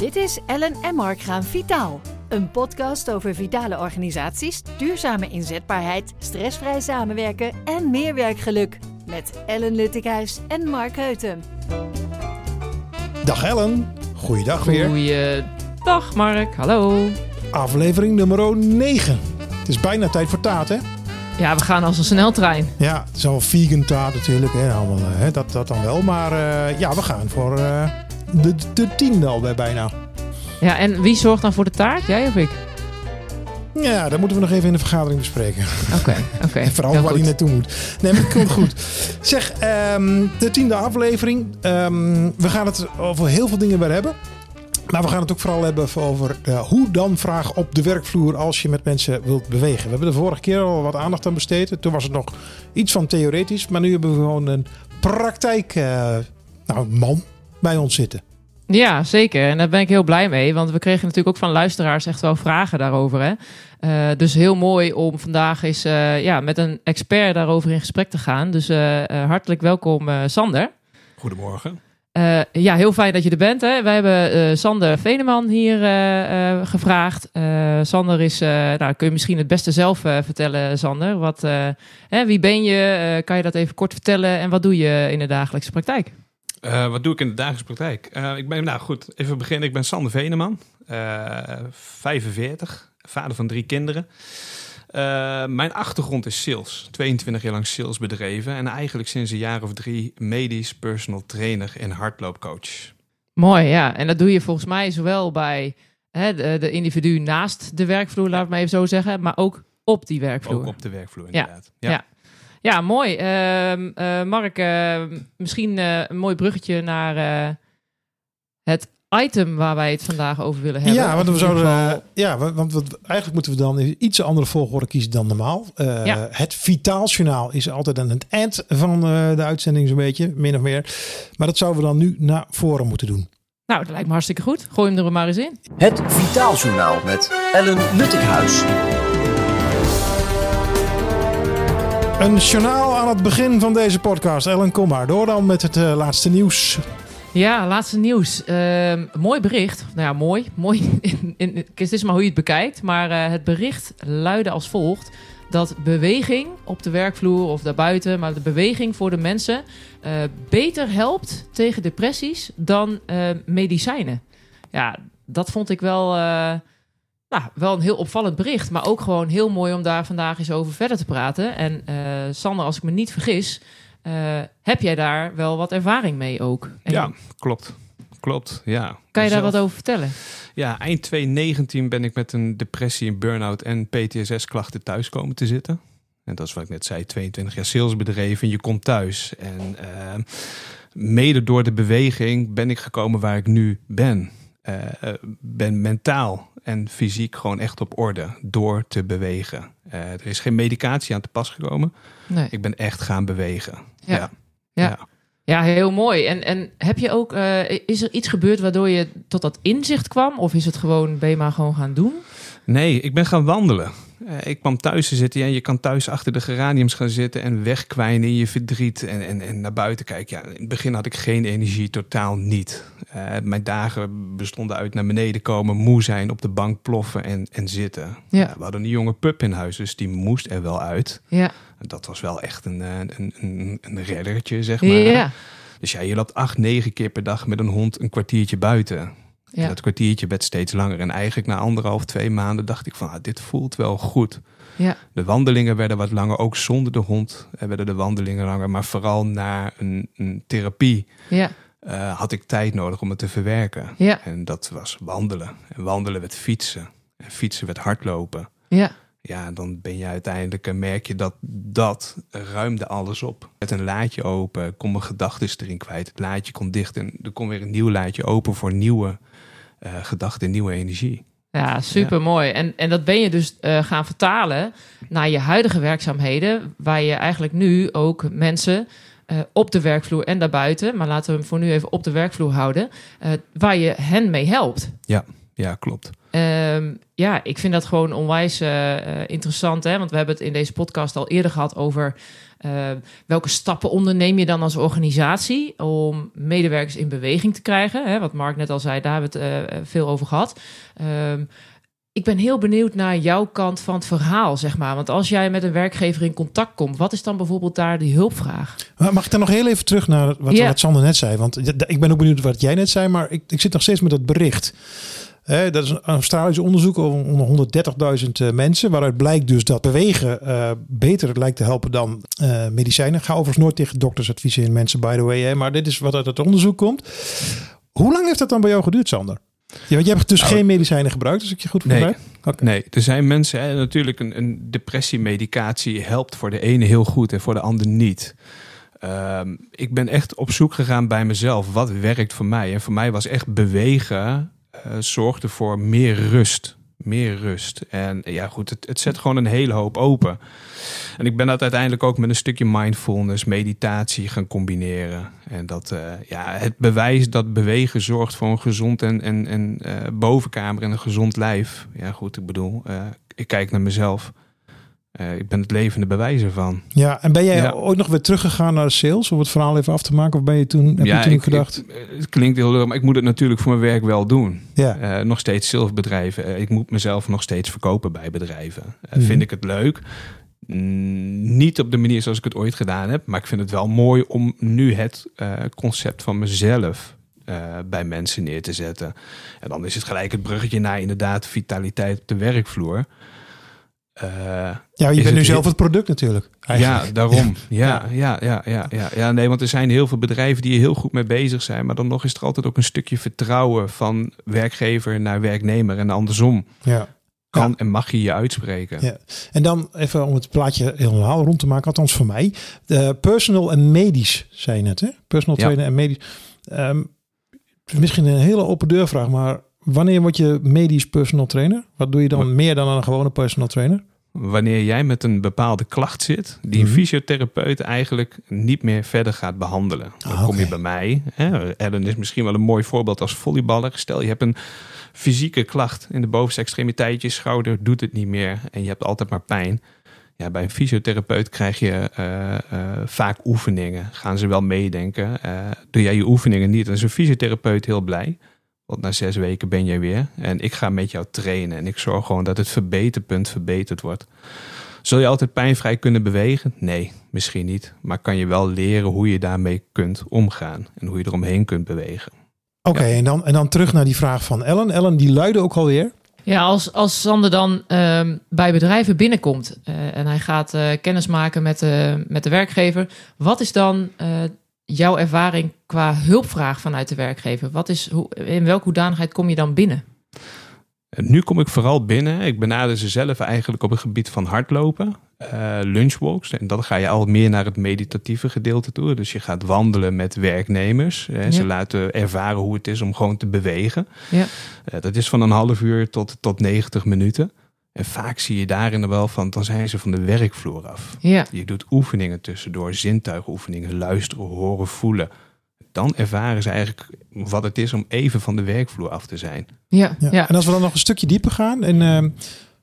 Dit is Ellen en Mark gaan vitaal. Een podcast over vitale organisaties, duurzame inzetbaarheid, stressvrij samenwerken en meer werkgeluk. Met Ellen Luttikhuis en Mark Heuten. Dag Ellen, goeiedag weer. Goeiedag Mark, hallo. Aflevering nummer 9. Het is bijna tijd voor taart, hè? Ja, we gaan als een sneltrein. Ja, het is al vegan taart natuurlijk, hè? Allemaal, eh, hè? Dat, dat dan wel. Maar eh, ja, we gaan voor uh, de, de tiende al bij bijna. Ja, en wie zorgt dan voor de taart? Jij of ik? Ja, dat moeten we nog even in de vergadering bespreken. Oké, oké. Vooral Heel waar hij naartoe moet. Nee, maar het komt goed. Zeg, ehm, de tiende aflevering. Ehm, we gaan het over heel veel dingen weer hebben. Maar we gaan het ook vooral hebben over eh, hoe dan vraag op de werkvloer als je met mensen wilt bewegen. We hebben de vorige keer al wat aandacht aan besteed. Toen was het nog iets van theoretisch. Maar nu hebben we gewoon een praktijk eh, nou, man bij ons zitten. Ja, zeker. En daar ben ik heel blij mee. Want we kregen natuurlijk ook van luisteraars echt wel vragen daarover. Hè? Eh, dus heel mooi om vandaag eens eh, ja, met een expert daarover in gesprek te gaan. Dus eh, hartelijk welkom eh, Sander. Goedemorgen. Eh, ja, heel fijn dat je er bent. Hè? Wij hebben eh, Sander Veneman hier eh, eh, gevraagd. Eh, Sander is, eh, nou kun je misschien het beste zelf eh, vertellen, Sander. Wat, eh, hè, wie ben je? Eh, kan je dat even kort vertellen? En wat doe je in de dagelijkse praktijk? Eh, wat doe ik in de dagelijkse praktijk? Eh, ik ben, nou goed, even beginnen. Ik ben Sander Veneman, eh 45, vader van drie kinderen. Eh, mijn achtergrond is sales. 22 jaar lang sales bedreven. En eigenlijk sinds een jaar of drie medisch personal trainer en hardloopcoach. Mooi, ja. En dat doe je volgens mij zowel bij hè, de, de individu naast de werkvloer, laat ik maar even zo zeggen, maar ook op die werkvloer. Ook op de werkvloer Ja, inderdaad. ja. Ja, mooi. Ehm, eh, Mark, eh, misschien eh, een mooi bruggetje naar eh, het item waar wij het vandaag over willen hebben. Ja, want we zouden. ja, wa- want wat, eigenlijk moeten we dan in iets andere volgorde kiezen dan normaal. Eh, Ja. Het Vitaaljournaal is altijd aan het eind van eh, de uitzending, zo'n beetje, min of meer. Maar dat zouden we dan nu naar voren moeten doen. Nou, dat lijkt me hartstikke goed. Gooi hem er maar eens in. Het Vitaaljournaal met Ellen Luttikhuis. Een journaal aan het begin van deze podcast. Ellen, kom maar door dan met het eh, laatste nieuws. Ja, laatste nieuws. Ehm, mooi bericht. Nou ja, mooi. mooi. In, in, het is maar hoe je het bekijkt. Maar eh, het bericht luidde als volgt. Dat beweging op de werkvloer of daarbuiten, maar de beweging voor de mensen eh, beter helpt tegen depressies dan medicijnen. Ja, dat vond ik wel, nou, wel een heel opvallend bericht. Maar ook gewoon heel mooi om daar vandaag eens over verder te praten. En eh, Sander, als ik me niet vergis, eh, heb jij daar wel wat ervaring mee ook? En Ja, klopt. Klopt, ja. Kan je daar wat over vertellen? Ja, eind 2019 ben ik met een depressie, een burn-out en PTSS-klachten thuis komen te zitten. En dat is wat ik net zei, 22 jaar sales bedreven. Je komt thuis. En eh, mede door de beweging ben ik gekomen waar ik nu ben. Eh, eh, ben mentaal en fysiek gewoon echt op orde door te bewegen. Eh, er is geen medicatie aan te pas gekomen. Nee. Ik ben echt gaan bewegen. Ja. ja. Ja. Ja, heel mooi. En, en heb je ook, is er iets gebeurd waardoor je tot dat inzicht kwam? Of is het gewoon, ben je maar gewoon gaan doen? Nee, ik ben gaan wandelen. Eh, ik kwam thuis te zitten. Ja, je kan thuis achter de geraniums gaan zitten en wegkwijnen in je verdriet en, en, en naar buiten kijken. Ja, in het begin had ik geen energie, totaal niet. Eh, mijn dagen bestonden uit naar beneden komen, moe zijn, op de bank ploffen en, en zitten. Ja. we hadden een jonge pup in huis, dus die moest er wel uit. Ja. Dat was wel echt een, eh, een, een, een reddertje, zeg maar. Ja. Dus ja, je loopt acht, negen keer per dag met een hond een kwartiertje buiten. En dat kwartiertje werd steeds langer. En eigenlijk na anderhalf, twee maanden dacht ik van, ah, dit voelt wel goed. Ja. De wandelingen werden wat langer, ook zonder de hond eh, werden de wandelingen langer. Maar vooral na een, een therapie Ja. eh, had ik tijd nodig om het te verwerken. Ja. En dat was wandelen. En wandelen werd fietsen. En fietsen werd hardlopen. Ja. Ja, dan ben je uiteindelijk, en merk je dat dat ruimde alles op. Met een laadje open, kon mijn gedachten erin kwijt. Het laadje kon dicht en er kon weer een nieuw laadje open voor nieuwe eh, gedachten, nieuwe energie. Ja, super mooi. En, en dat ben je dus eh, gaan vertalen naar je huidige werkzaamheden, waar je eigenlijk nu ook mensen eh, op de werkvloer en daarbuiten, maar laten we hem voor nu even op de werkvloer houden, waar je hen mee helpt. Ja, Ja, klopt. Ehm, ja, ik vind dat gewoon onwijs eh, eh, interessant. Hè? Want we hebben het in deze podcast al eerder gehad over eh, welke stappen onderneem je dan als organisatie om medewerkers in beweging te krijgen. Hè? Wat Mark net al zei, daar hebben we het eh, veel over gehad. Ehm, ik ben heel benieuwd naar jouw kant van het verhaal, zeg maar. Want als jij met een werkgever in contact komt, wat is dan bijvoorbeeld daar die hulpvraag? Maar Mag ik dan nog heel even terug naar wat, Sander net zei? Want ik ben ook benieuwd wat jij net zei, maar ik, ik zit nog steeds met dat bericht. Hè, dat is een Australisch onderzoek over onder 130.000 eh, mensen. Waaruit blijkt dus dat bewegen eh, beter lijkt te helpen dan eh, medicijnen. Ga overigens nooit tegen dokters adviseren mensen, by the way. Hè, maar dit is wat uit het onderzoek komt. Hoe lang heeft dat dan bij jou geduurd, Sander? Ja, want je hebt dus Nou, geen medicijnen gebruikt, als ik je goed Nee. begrijp. Oké. Nee, er zijn mensen, hè, natuurlijk een, een depressiemedicatie helpt voor de ene heel goed en voor de ander niet. Ehm, ik ben echt op zoek gegaan bij mezelf. Wat werkt voor mij? En voor mij was echt bewegen zorgde voor meer rust. Meer rust. En ja, goed, het, het zet gewoon een hele hoop open. En ik ben dat uiteindelijk ook met een stukje mindfulness, meditatie gaan combineren. En dat, eh, ja, het bewijs dat bewegen zorgt voor een gezond en, en, en eh, bovenkamer en een gezond lijf. Ja, goed, ik bedoel, eh, ik kijk naar mezelf. Eh, ik ben het levende bewijs ervan. Ja, en ben jij Ja. ooit nog weer teruggegaan naar de sales om het verhaal even af te maken? Of ben je toen, heb je toen ik, gedacht? ik- het klinkt heel leuk, maar ik moet het natuurlijk voor mijn werk wel doen. ja. Eh, nog steeds zelfbedrijven. Eh, ik moet mezelf nog steeds verkopen bij bedrijven. Mhm. Vind ik het leuk? Mm, niet op de manier zoals ik het ooit gedaan heb. Maar ik vind het wel mooi om nu het concept van mezelf bij mensen neer te zetten. En dan is het gelijk het bruggetje naar inderdaad vitaliteit op de werkvloer. Eh, Ja, je bent het nu zelf het product natuurlijk. ja, daarom. Ja, ja, ja, ja, ja, ja. Nee, want er zijn heel veel bedrijven die er heel goed mee bezig zijn. Maar dan nog is er altijd ook een stukje vertrouwen van werkgever naar werknemer en andersom. Ja. Kan en mag je je uitspreken. Ja. En dan even om het plaatje helemaal rond te maken, althans voor mij. De personal en medisch, zei je net, hè? Personal trainer en medisch. Ehm, misschien een hele open deurvraag, maar wanneer word je medisch personal trainer? Wat doe je dan Wat- meer dan een gewone personal trainer? Wanneer jij met een bepaalde klacht zit, die een Mhm. fysiotherapeut eigenlijk niet meer verder gaat behandelen. Dan Ah, kom je bij mij. Hè? Ellen is misschien wel een mooi voorbeeld als volleyballer. Stel je hebt een fysieke klacht in de bovenste extremiteit, je schouder doet het niet meer en je hebt altijd maar pijn. Ja, bij een fysiotherapeut krijg je eh, eh, vaak oefeningen. Gaan ze wel meedenken. Eh, doe jij je oefeningen niet, dan is een fysiotherapeut heel blij. Want na zes weken ben jij weer. En ik ga met jou trainen. En ik zorg gewoon dat het verbeterpunt verbeterd wordt. Zul je altijd pijnvrij kunnen bewegen? Nee, misschien niet. Maar kan je wel leren hoe je daarmee kunt omgaan. En hoe je eromheen kunt bewegen. Oké, en, dan, en dan terug naar die vraag van Ellen. Ellen, die luidde ook alweer. Ja, als, als Sander dan ehm, bij bedrijven binnenkomt eh, en hij gaat eh kennis maken met, de met de werkgever, wat is dan eh, jouw ervaring qua hulpvraag vanuit de werkgever? Wat is, hoe, in welke hoedanigheid kom je dan binnen? En nu kom ik vooral binnen. Ik benader ze zelf eigenlijk op het gebied van hardlopen. eh, lunchwalks. En dan ga je al meer naar het meditatieve gedeelte toe. Dus je gaat wandelen met werknemers. Hè. Ze Ja. laten ervaren hoe het is om gewoon te bewegen. Ja. Eh, dat is van een half uur tot, tot 90 minuten. En vaak zie je daarin wel van, dan zijn ze van de werkvloer af. Ja, Je doet oefeningen tussendoor, zintuigoefeningen, luisteren, horen, voelen. Dan ervaren ze eigenlijk wat het is om even van de werkvloer af te zijn. ja, Ja. ja. En als we dan nog een stukje dieper gaan. En, ehm,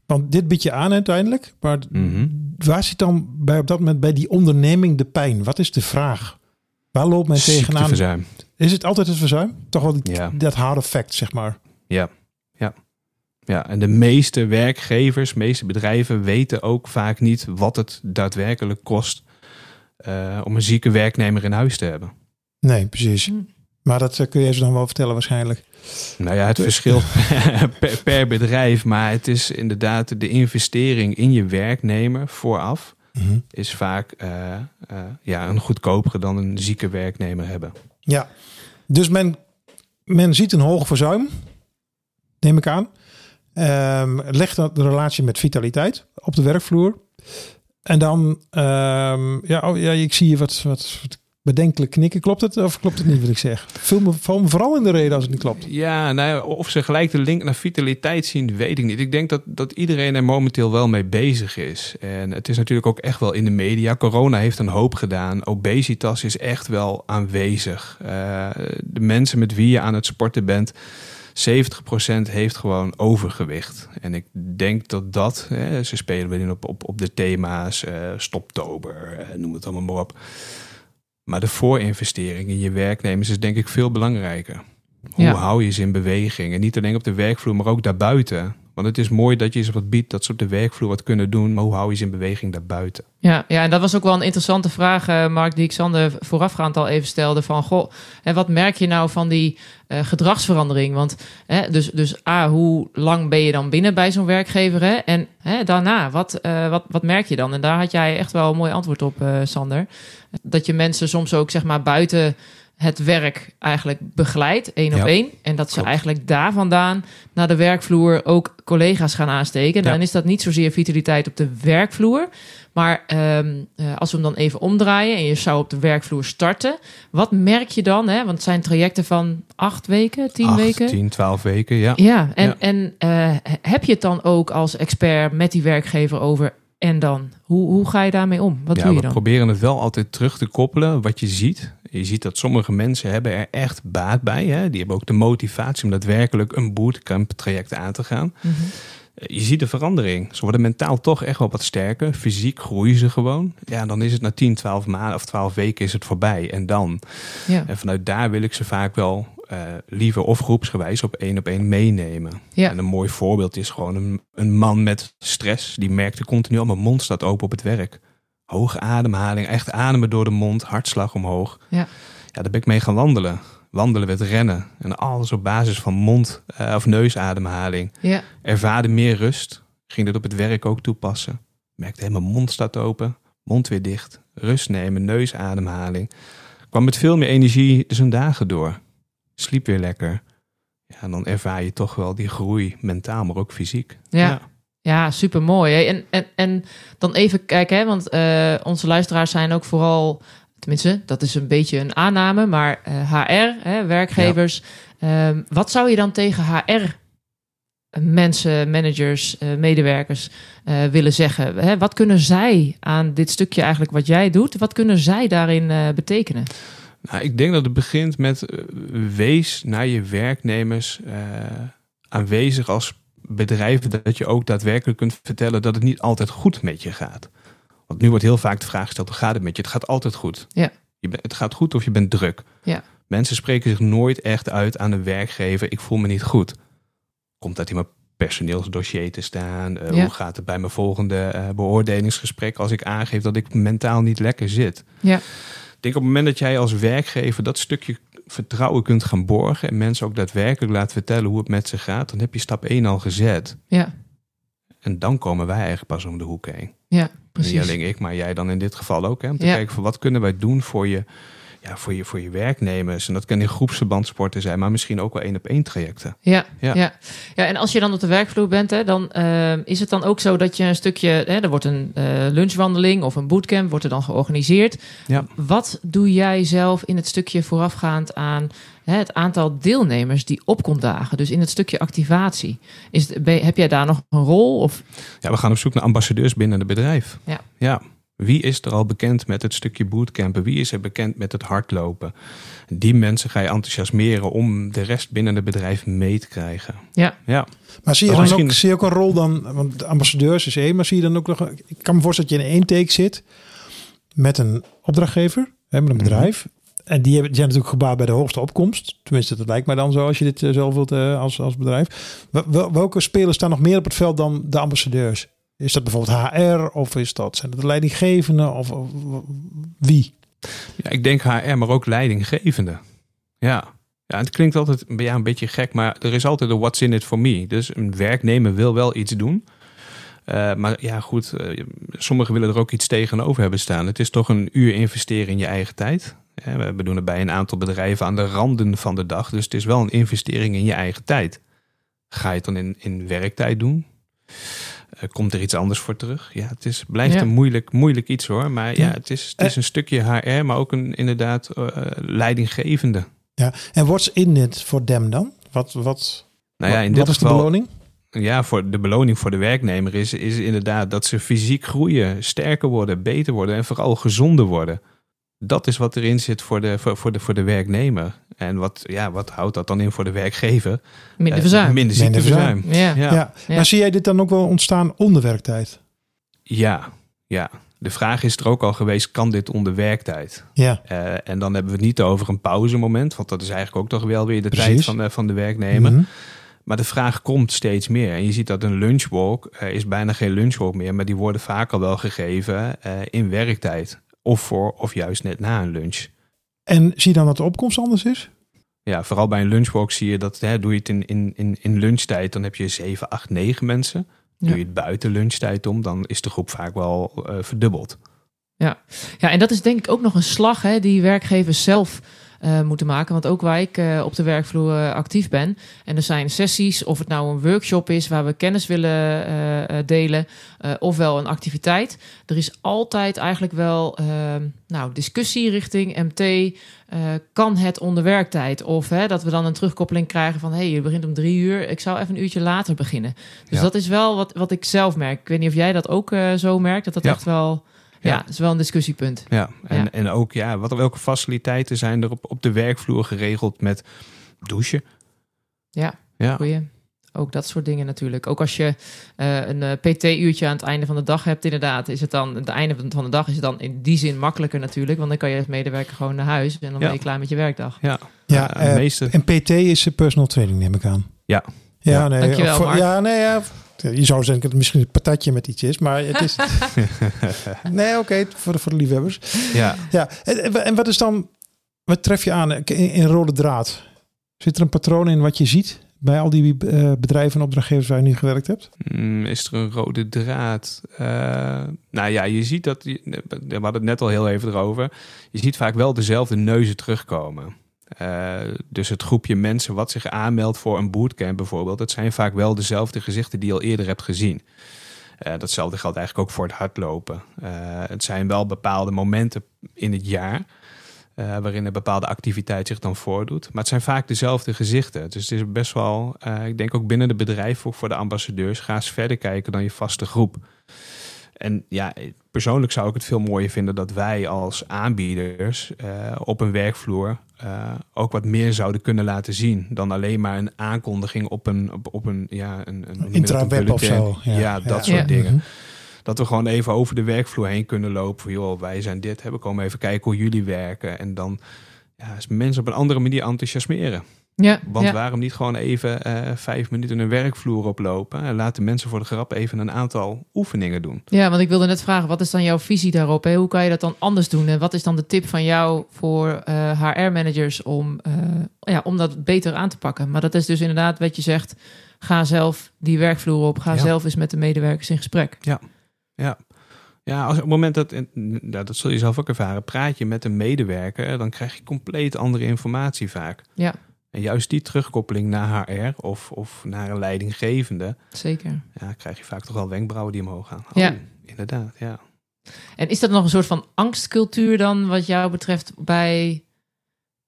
want dit biedt je aan uiteindelijk. Maar Mhm. waar zit dan bij, op dat moment bij die onderneming de pijn? Wat is de vraag? Waar loopt men tegenaan? Is het altijd het verzuim? Toch wel die- Ja. dat harde fact, zeg maar. Ja, ja. En de meeste werkgevers, meeste bedrijven weten ook vaak niet wat het daadwerkelijk kost eh, om een zieke werknemer in huis te hebben. Nee, precies. Hm. Maar dat eh, kun je ze dan wel vertellen waarschijnlijk. Nou ja, het verschilt per, per bedrijf, maar het is inderdaad de investering in je werknemer vooraf Mhm. is vaak eh, eh, ja, een goedkopere dan een zieke werknemer hebben. Ja, dus men, men ziet een hoog verzuim, neem ik aan. Ehm, legt dat de relatie met vitaliteit op de werkvloer. En dan, ehm, ja, oh, ja, ik zie je wat, wat, bedenkelijk knikken. Klopt het of klopt het niet wat ik zeg? Vul me, vooral in de reden als het niet klopt. Ja, nou, of ze gelijk de link naar vitaliteit zien, weet ik niet. Ik denk dat, dat iedereen er momenteel wel mee bezig is. En het is natuurlijk ook echt wel in de media. Corona heeft een hoop gedaan. Obesitas is echt wel aanwezig. Eh, de mensen met wie je aan het sporten bent, 70% heeft gewoon overgewicht. En ik denk dat dat, hè, ze spelen wel in op, op, op de thema's, eh, stoptober, eh, noem het allemaal maar op. Maar de voorinvestering in je werknemers is denk ik veel belangrijker. Hoe Ja. hou je ze in beweging? En niet alleen op de werkvloer, maar ook daarbuiten. Want het is mooi dat je ze wat biedt dat ze op de werkvloer wat kunnen doen. Maar hoe hou je ze in beweging daarbuiten? Ja, ja, en dat was ook wel een interessante vraag, eh, Mark, die ik Sander voorafgaand al even stelde. Van, goh, en wat merk je nou van die eh, gedragsverandering? Want, hè, dus, dus A, hoe lang ben je dan binnen bij zo'n werkgever? Hè? En hè, daarna, wat, eh, wat, wat merk je dan? En daar had jij echt wel een mooi antwoord op, Sander. Dat je mensen soms ook, zeg maar, buiten het werk eigenlijk begeleidt, één op Ja, één. En dat ze klopt. eigenlijk daar vandaan naar de werkvloer ook collega's gaan aansteken. Ja. Dan is dat niet zozeer vitaliteit op de werkvloer. Maar ehm, eh, als we hem dan even omdraaien en je zou op de werkvloer starten, wat merk je dan? Hè? Want het zijn trajecten van acht weken, tien Acht, weken. 10, 12 weken, ja. Ja, en, Ja. en eh, heb je het dan ook als expert met die werkgever over en dan? Hoe, hoe ga je daarmee om? Wat ja, doe je we dan? proberen het wel altijd terug te koppelen wat je ziet. Je ziet dat sommige mensen hebben er echt baat bij. Hè? Die hebben ook de motivatie om daadwerkelijk een bootcamp traject aan te gaan. Mhm. Je ziet de verandering. Ze worden mentaal toch echt wel wat sterker. Fysiek groeien ze gewoon. Ja, dan is het na 10, 12 maanden of 12 weken is het voorbij. En dan? Ja, En vanuit daar wil ik ze vaak wel eh, liever of groepsgewijs op één op één meenemen. Ja. En een mooi voorbeeld is gewoon een, een man met stress. Die merkte continu al mijn mond staat open op het werk. Hoge ademhaling, echt ademen door de mond, hartslag omhoog. Ja. ja daar ben ik mee gaan wandelen. Wandelen werd rennen. En alles op basis van mond- eh, of neusademhaling. ja, Ervaarde meer rust. Ging dit op het werk ook toepassen. Merkte helemaal mond staat open, mond weer dicht. Rust nemen, neusademhaling. Kwam met veel meer energie zijn dagen door. Sliep weer lekker. Ja, en dan ervaar je toch wel die groei, mentaal, maar ook fysiek. Ja. Ja, super mooi. En, en, en dan even kijken, hè, want eh, onze luisteraars zijn ook vooral, tenminste, dat is een beetje een aanname, maar eh, HR, hè, werkgevers. Ehm, wat zou je dan tegen HR mensen, managers, eh, medewerkers eh, willen zeggen? Hè, wat kunnen zij aan dit stukje eigenlijk wat jij doet, wat kunnen zij daarin eh, betekenen? Nou, ik denk dat het begint met eh, wees naar je werknemers eh, aanwezig als bedrijf. Dat je ook daadwerkelijk kunt vertellen dat het niet altijd goed met je gaat. Want nu wordt heel vaak de vraag gesteld, hoe gaat het met je? Het gaat altijd goed. Ja. Je bent, het gaat goed of je bent druk. Ja. Mensen spreken zich nooit echt uit aan de werkgever. Ik voel me niet goed. Komt dat in mijn personeelsdossier te staan? Eh, Ja. Hoe gaat het bij mijn volgende beoordelingsgesprek als ik aangeef dat ik mentaal niet lekker zit? Ja. Ik denk op het moment dat jij als werkgever dat stukje vertrouwen kunt gaan borgen en mensen ook daadwerkelijk laat vertellen hoe het met ze gaat, dan heb je stap 1 al gezet. Ja, En dan komen wij eigenlijk pas om de hoek heen. ja Niet precies. alleen ik, maar jij dan in dit geval ook. Hè? Om te Ja. kijken van wat kunnen wij doen voor je, ja, voor, je, voor je werknemers. En dat kan in groepsverband sporten zijn, maar misschien ook wel één op één trajecten. Ja, ja. Ja. Ja. en als je dan op de werkvloer bent, hè, dan ehm, is het dan ook zo dat je een stukje, hè, er wordt een eh, lunchwandeling of een bootcamp, wordt er dan georganiseerd. Ja. Wat doe jij zelf in het stukje voorafgaand aan hè, het aantal deelnemers die opkomt dagen? Dus in het stukje activatie. Is, ben heb jij daar nog een rol? Of, Ja, we gaan op zoek naar ambassadeurs binnen het bedrijf. Ja. ja. Wie is er al bekend met het stukje bootcampen? Wie is er bekend met het hardlopen? Die mensen ga je enthousiasmeren om de rest binnen het bedrijf mee te krijgen. Ja. ja. Maar zie je, dan misschien- ook, zie je ook een rol dan, want de ambassadeurs is één, maar zie je dan ook nog, ik kan me voorstellen dat je in één take zit met een opdrachtgever, hè, met een Mhm. bedrijf. En die, hebben, die zijn natuurlijk gebaat bij de hoogste opkomst. Tenminste, dat lijkt mij dan zo als je dit eh, zelf wilt eh, als, als bedrijf. Wel- wel- welke spelers staan nog meer op het veld dan de ambassadeurs? Is dat bijvoorbeeld HR of is dat, zijn dat de leidinggevenden of, wie? Ja, ik denk HR, maar ook leidinggevende. Ja. Ja, het klinkt altijd ja, een beetje gek, maar er is altijd een what's in it for me. Dus een werknemer wil wel iets doen. Eh, maar ja, goed, eh, sommigen willen er ook iets tegenover hebben staan. Het is toch een uur investeren in je eigen tijd. We doen het bij een aantal bedrijven aan de randen van de dag. Dus het is wel een investering in je eigen tijd. Ga je het dan in, in werktijd doen? Eh, komt er iets anders voor terug? Ja, het is, blijft Ja. een moeilijk, moeilijk iets hoor. Maar ja, het is, het is een stukje HR, maar ook een inderdaad eh, leidinggevende. Ja, en what's in it voor them dan? Wat, wat, Nou ja, in wat dit is de geval, beloning? ja, voor de beloning voor de werknemer is, is inderdaad dat ze fysiek groeien, sterker worden, beter worden en vooral gezonder worden. Dat is wat erin zit voor de, voor, voor de, voor de werknemer. En wat, ja, wat houdt dat dan in voor de werkgever? Minder Eh, verzuim. Minder Minder ziekteverzuim. ja. Ja. Ja. Ja. Maar zie jij dit dan ook wel ontstaan onder werktijd? ja, ja. De vraag is er ook al geweest, kan dit onder werktijd? Ja. Eh, en dan hebben we het niet over een pauzemoment, want dat is eigenlijk ook toch wel weer de Precies. tijd van de, van de werknemer. Mhm. Maar de vraag komt steeds meer. En je ziet dat een lunchwalk eh, is bijna geen lunchwalk meer, maar die worden vaak al wel gegeven eh, in werktijd. Of voor, of juist net na een lunch. En zie je dan dat de opkomst anders is? Ja, vooral bij een lunchwalk zie je dat, hè, doe je het in, in, in, in lunchtijd, dan heb je 7, 8, 9 mensen. Ja. Doe je het buiten lunchtijd om, dan is de groep vaak wel eh, verdubbeld. Ja, en dat is denk ik ook nog een slag hè, die werkgevers zelf eh, moeten maken. Want ook waar ik eh, op de werkvloer eh, actief ben. En er zijn sessies, of het nou een workshop is waar we kennis willen delen. ofwel een activiteit. Er is altijd eigenlijk wel ehm, nou, discussie richting MT. kan het onder werktijd? Of hè, dat we dan een terugkoppeling krijgen van... hé, hey, je begint om drie uur, ik zou even een uurtje later beginnen. Dus Ja. dat is wel wat, wat ik zelf merk. Ik weet niet of jij dat ook zo merkt. Dat dat Ja. echt wel... Ja, dat is wel een discussiepunt. Ja, en, Ja. en ook ja, wat, welke faciliteiten zijn er op, op de werkvloer geregeld met douchen? Ja, Ja, goeie. Ook dat soort dingen natuurlijk. Ook als je eh, een eh, PT-uurtje aan het einde van de dag hebt, inderdaad, is het dan, het einde van de dag is het dan in die zin makkelijker natuurlijk. Want dan kan je als medewerker gewoon naar huis en dan Ja. ben je klaar met je werkdag. ja. Ja, eh, meeste. En PT is personal training, neem ik aan. Ja. Ja, Ja. nee. Dankjewel, of voor- Mark. Ja, nee, ja. Je zou denken dat het misschien een patatje met iets is, maar het is... nee, oké, voor, de, voor de liefhebbers. ja. Ja, en, en wat is dan... Wat tref je aan in, in rode draad? Zit er een patroon in wat je ziet bij al die eh, bedrijven en opdrachtgevers waar je nu gewerkt hebt? Mm, is er een rode draad? Eh, nou ja, je ziet dat, we hadden het net al heel even erover. Je ziet vaak wel dezelfde neuzen terugkomen. Eh, dus het groepje mensen wat zich aanmeldt voor een bootcamp bijvoorbeeld, dat zijn vaak wel dezelfde gezichten die je al eerder hebt gezien. Eh, datzelfde geldt eigenlijk ook voor het hardlopen. Eh, het zijn wel bepaalde momenten in het jaar waarin een bepaalde activiteit zich dan voordoet. Maar het zijn vaak dezelfde gezichten. Dus het is best wel, ik denk ook binnen de bedrijf, ook voor de ambassadeurs, ga eens verder kijken dan je vaste groep. En ja, persoonlijk zou ik het veel mooier vinden dat wij als aanbieders op een werkvloer eh, ook wat meer zouden kunnen laten zien dan alleen maar een aankondiging op een, op, op een, ja, een, een, Intraweb of zo. Ja, dat Ja. soort dingen. Mhm. Dat we gewoon even over de werkvloer heen kunnen lopen. Van, joh, wij zijn dit. Hè, we komen even kijken hoe jullie werken. En dan ja, is mensen op een andere manier enthousiasmeren. Ja, Want ja. waarom niet gewoon even eh, vijf minuten een werkvloer oplopen. En laten mensen voor de grap even een aantal oefeningen doen. ja, want ik wilde net vragen, wat is dan jouw visie daarop? Hè? Hoe kan je dat dan anders doen? En wat is dan de tip van jou voor HR-managers om, eh, ja, om dat beter aan te pakken? Maar dat is dus inderdaad wat je zegt, ga zelf die werkvloer op. Ga Ja. zelf eens met de medewerkers in gesprek. Ja. Ja, als op het moment dat, ja, dat zul je zelf ook ervaren, praat je met een medewerker, dan krijg je compleet andere informatie vaak. Ja. En juist die terugkoppeling naar HR of, of naar een leidinggevende, Zeker. ja, krijg je vaak toch wel wenkbrauwen die omhoog gaan. Ja. Oh, inderdaad, ja. En is dat nog een soort van angstcultuur dan, wat jou betreft, bij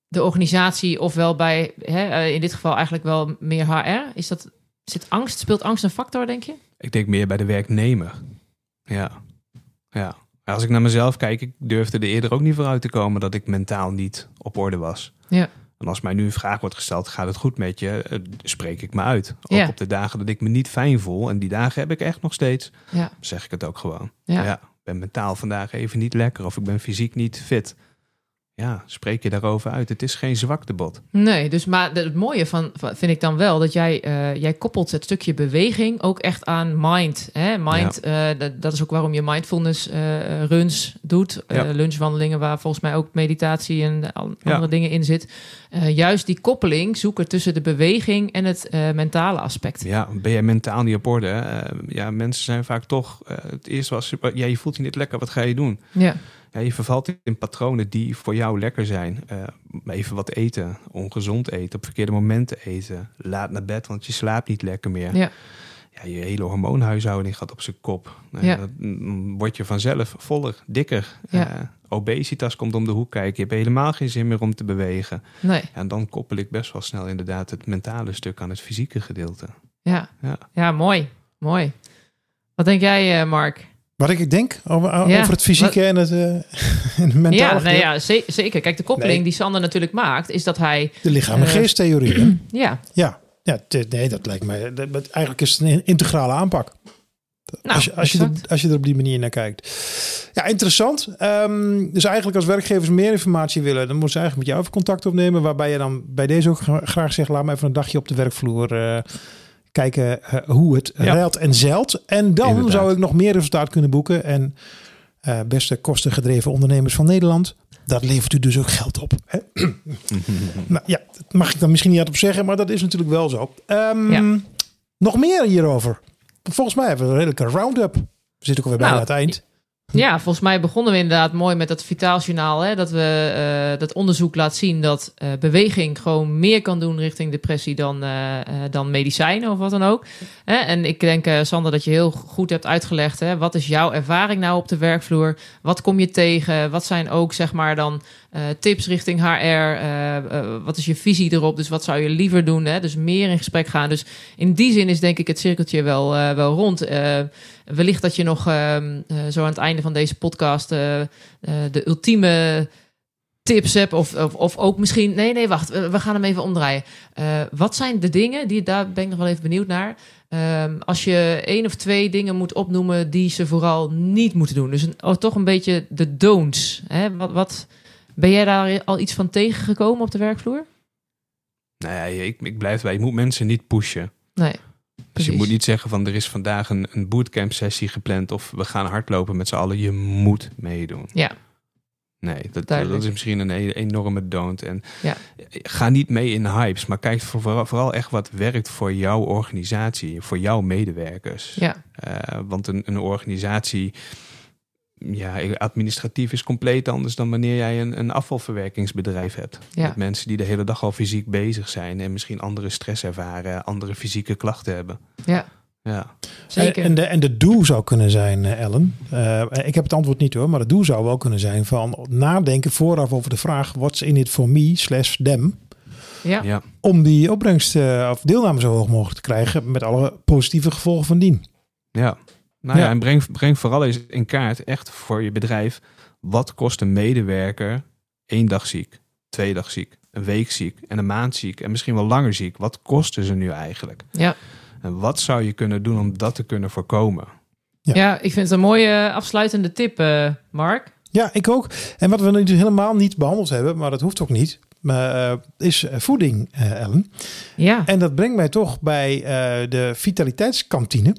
de organisatie, ofwel bij, hè, eh, in dit geval eigenlijk wel meer HR? Is dat, zit angst, speelt angst een factor, denk je? Ik denk meer bij de werknemer. Ja. Ja. Als ik naar mezelf kijk, ik durfde er eerder ook niet vooruit te komen dat ik mentaal niet op orde was. Ja. En als mij nu een vraag wordt gesteld, gaat het goed met je? Eh, Spreek ik me uit. Ook Ja. op de dagen dat ik me niet fijn voel. En die dagen heb ik echt nog steeds. Ja. Zeg ik het ook gewoon. Ja. Ben mentaal vandaag even niet lekker. Of ik ben fysiek niet fit. Ja, spreek je daarover uit. Het is geen zwaktebod. Nee, dus maar het mooie van, vind ik dan wel dat jij, eh, jij koppelt het stukje beweging ook echt aan mind. Hè? Mind, eh, dat, dat is ook waarom je mindfulness eh, runs doet, Ja. lunchwandelingen waar volgens mij ook meditatie en Ja. andere dingen in zit. Juist die koppeling zoeken tussen de beweging en het mentale aspect. Ja, ben jij mentaal niet op orde? Ja, mensen zijn vaak toch... het eerste was, ja, je voelt je niet lekker. Wat ga je doen? Ja, Ja, je vervalt in patronen die voor jou lekker zijn. Eh, even wat eten, ongezond eten, op verkeerde momenten eten, laat naar bed, want je slaapt niet lekker meer. Ja. Ja, je hele hormoonhuishouding gaat op zijn kop. Nou, Ja. Dan mm, word je vanzelf voller, dikker. Ja. Eh, obesitas komt om de hoek kijken. Je hebt helemaal geen zin meer om te bewegen. nee, En dan koppel ik best wel snel inderdaad het mentale stuk aan het fysieke gedeelte. ja. Ja. Ja, mooi, mooi. Wat denk jij, eh, Mark? Wat ik denk over, Ja, over het fysieke en het, eh, en het mentale. Ja, nou ja ze- zeker. Kijk, de koppeling Nee. die Sander natuurlijk maakt, is dat hij... De lichaam- en Eh, geesttheorie. Ja, ja, ja nee, dat lijkt mij. dat- eigenlijk is het een integrale aanpak. Nou, als, je, als, je er, als je er op die manier naar kijkt. Ja, interessant. Ehm, dus eigenlijk als werkgevers meer informatie willen, dan moeten ze eigenlijk met jou even contact opnemen. Waarbij je dan bij deze ook gra- graag zegt, laat me even een dagje op de werkvloer eh, kijken eh, hoe het Ja. ruilt en zeilt. En dan Inderdaad. zou ik nog meer resultaat kunnen boeken. En eh, beste kostengedreven ondernemers van Nederland, dat levert u dus ook geld op. Hè? nou, ja, dat mag ik dan misschien niet hardop zeggen, maar dat is natuurlijk wel zo. Ehm, Ja. Nog meer hierover. Volgens mij hebben we een redelijke round-up. We zitten ook alweer bijna aan Nou, het eind. Ja, volgens mij begonnen we inderdaad mooi met dat Vitaaljournaal. Hè, dat we eh, dat onderzoek laat zien dat eh, beweging gewoon meer kan doen richting depressie dan, eh, dan medicijnen of wat dan ook. En ik denk, Sander, dat je heel goed hebt uitgelegd. Hè, wat is jouw ervaring nou op de werkvloer? Wat kom je tegen? Wat zijn ook zeg maar dan eh, tips richting HR? Eh, eh, wat is je visie erop? Dus wat zou je liever doen? Hè? Dus meer in gesprek gaan. Dus in die zin is denk ik het cirkeltje wel, wel rond. Wellicht dat je nog ehm, eh, zo aan het einde van deze podcast de ultieme tips hebt. Of, of, of ook misschien... Nee, nee, wacht. We, gaan hem even omdraaien. Wat zijn de dingen, die, daar ben ik nog wel even benieuwd naar... Ehm, als je één of twee dingen moet opnoemen die ze vooral niet moeten doen. Dus oh, toch een beetje de don'ts. Hè? Wat, wat, ben jij daar al iets van tegengekomen op de werkvloer? Nou ja, ik, ik blijf bij. Je moet mensen niet pushen. Nee. Dus je moet niet zeggen van er is vandaag een, een bootcamp sessie gepland of we gaan hardlopen met z'n allen. Je moet meedoen. Ja. Nee, dat, Duidelijk. dat is misschien een enorme don't. En Ja. ga niet mee in hypes, maar kijk voor, vooral, vooral echt wat werkt voor jouw organisatie, voor jouw medewerkers. Ja, Eh, want een, een organisatie, ja, administratief is compleet anders dan wanneer jij een, een afvalverwerkingsbedrijf hebt. Ja. Met mensen die de hele dag al fysiek bezig zijn en misschien andere stress ervaren, andere fysieke klachten hebben. ja Ja, zeker. En de, en de doel zou kunnen zijn, eh, Ellen. eh, ik heb het antwoord niet hoor, maar het doel zou wel kunnen zijn van nadenken vooraf over de vraag: what's in it for me slash them? ja. ja. Om die opbrengst eh, of deelname zo hoog mogelijk te krijgen met alle positieve gevolgen van dien. Ja. Nou ja, Ja. en breng, breng vooral eens in kaart, echt voor je bedrijf, wat kost een medewerker één dag ziek, twee dag ziek, een week ziek en een maand ziek en misschien wel langer ziek? Wat kosten ze nu eigenlijk? Ja. En wat zou je kunnen doen om dat te kunnen voorkomen? Ja. Ja. ik vind het een mooie afsluitende tip, eh, Mark. Ja, ik ook. En wat we nu helemaal niet behandeld hebben, maar dat hoeft ook niet, maar, eh, is eh, voeding, eh, Ellen. Ja, En dat brengt mij toch bij eh, de vitaliteitskantine.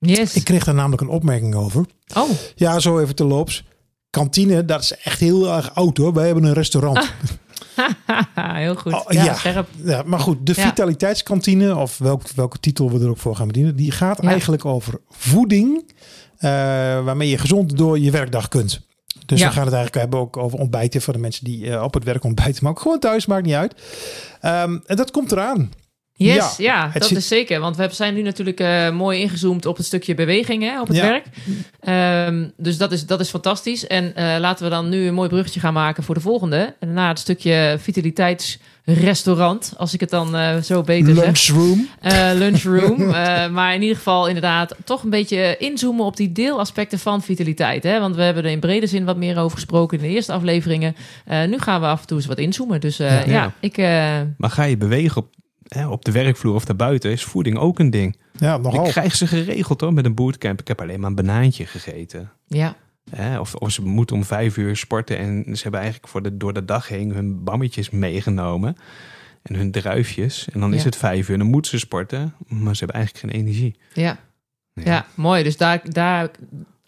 Yes. Ik kreeg daar namelijk een opmerking over. Oh, Ja, zo even te loops. Kantine, dat is echt heel erg oud hoor. Wij hebben een restaurant. heel goed. Oh, ja, ja. maar goed, de vitaliteitskantine, of welk, welke titel we er ook voor gaan bedienen, die gaat Ja. eigenlijk over voeding, eh, waarmee je gezond door je werkdag kunt. Dus we gaan het eigenlijk hebben ook over ontbijten voor de mensen die eh, op het werk ontbijten, maar ook gewoon thuis, maakt niet uit. Ehm, en dat komt eraan. Yes, Ja, ja, dat zit- is zeker. Want we zijn nu natuurlijk eh, mooi ingezoomd op het stukje beweging hè, op het Ja. werk. Ehm, dus dat is, dat is fantastisch. En eh, laten we dan nu een mooi bruggetje gaan maken voor de volgende. Na het stukje vitaliteitsrestaurant, als ik het dan eh, zo beter zeg. Lunchroom. Eh, lunchroom. Eh, maar in ieder geval inderdaad toch een beetje inzoomen op die deelaspecten van vitaliteit. Hè? Want we hebben er in brede zin wat meer over gesproken in de eerste afleveringen. Eh, nu gaan we af en toe eens wat inzoomen. Dus eh, Ja. ja. Ja. ik... eh, Maar ga je bewegen op, hè, op de werkvloer of daarbuiten, is voeding ook een ding. Ja, nogal. Ik krijg ze geregeld hoor, met een bootcamp. Ik heb alleen maar een banaantje gegeten. ja, Hè, of, of ze moeten om vijf uur sporten en ze hebben eigenlijk voor de, door de dag heen hun bammetjes meegenomen. En hun druifjes. En dan is Ja. het vijf uur en dan moeten ze sporten. Maar ze hebben eigenlijk geen energie. ja. Ja, mooi. Dus daar, daar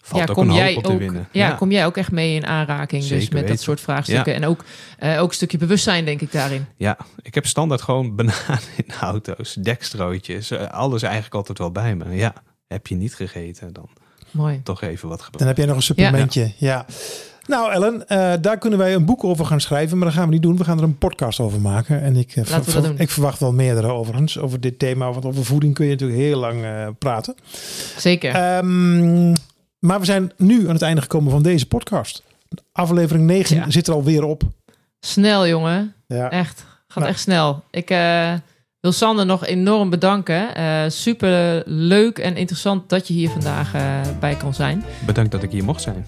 Valt ja, ook kom een jij hoop op te ook, winnen. Ja, kom jij ook echt mee in aanraking dus met dat soort vraagstukken. En ook, eh, ook een stukje bewustzijn, denk ik, daarin. Ja, ik heb standaard gewoon bananen in auto's, dekstrootjes. eh, Alles eigenlijk altijd wel bij me. Ja, heb je niet gegeten, dan Mooi. toch even wat Dan gebruiken. heb jij nog een supplementje. Ja. Nou, Ellen, eh, daar kunnen wij een boek over gaan schrijven, maar dat gaan we niet doen. We gaan er een podcast over maken. En ik, Laten we ver- dat doen. ik verwacht wel meerdere overigens over dit thema. Want over voeding kun je natuurlijk heel lang eh, praten. Zeker. Ehm, maar we zijn nu aan het einde gekomen van deze podcast. Aflevering 9 Ja. zit er alweer op. Snel, jongen. Ja. Echt. Gaat Nou. echt snel. Ik, eh, wil Sander nog enorm bedanken. Eh super leuk en interessant dat je hier vandaag eh, bij kon zijn. Bedankt dat ik hier mocht zijn.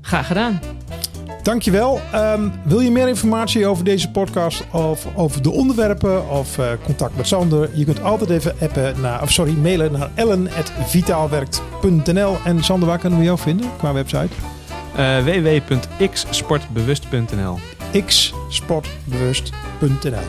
Graag gedaan. Dankjewel. Ehm wil je meer informatie over deze podcast of over de onderwerpen of eh, contact met Sander? Je kunt altijd even appen naar, of sorry, mailen naar ellen.vitaalwerkt.nl. En Sander, waar kunnen we jou vinden qua website? Eh www.xsportbewust.nl xsportbewust.nl.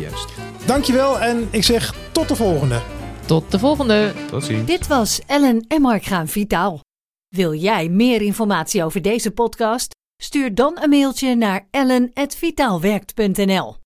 Juist. Dankjewel en ik zeg tot de volgende. Tot de volgende. Tot ziens. Dit was Ellen en Mark gaan Vitaal. Wil jij meer informatie over deze podcast? Stuur dan een mailtje naar ellen.vitaalwerkt.nl.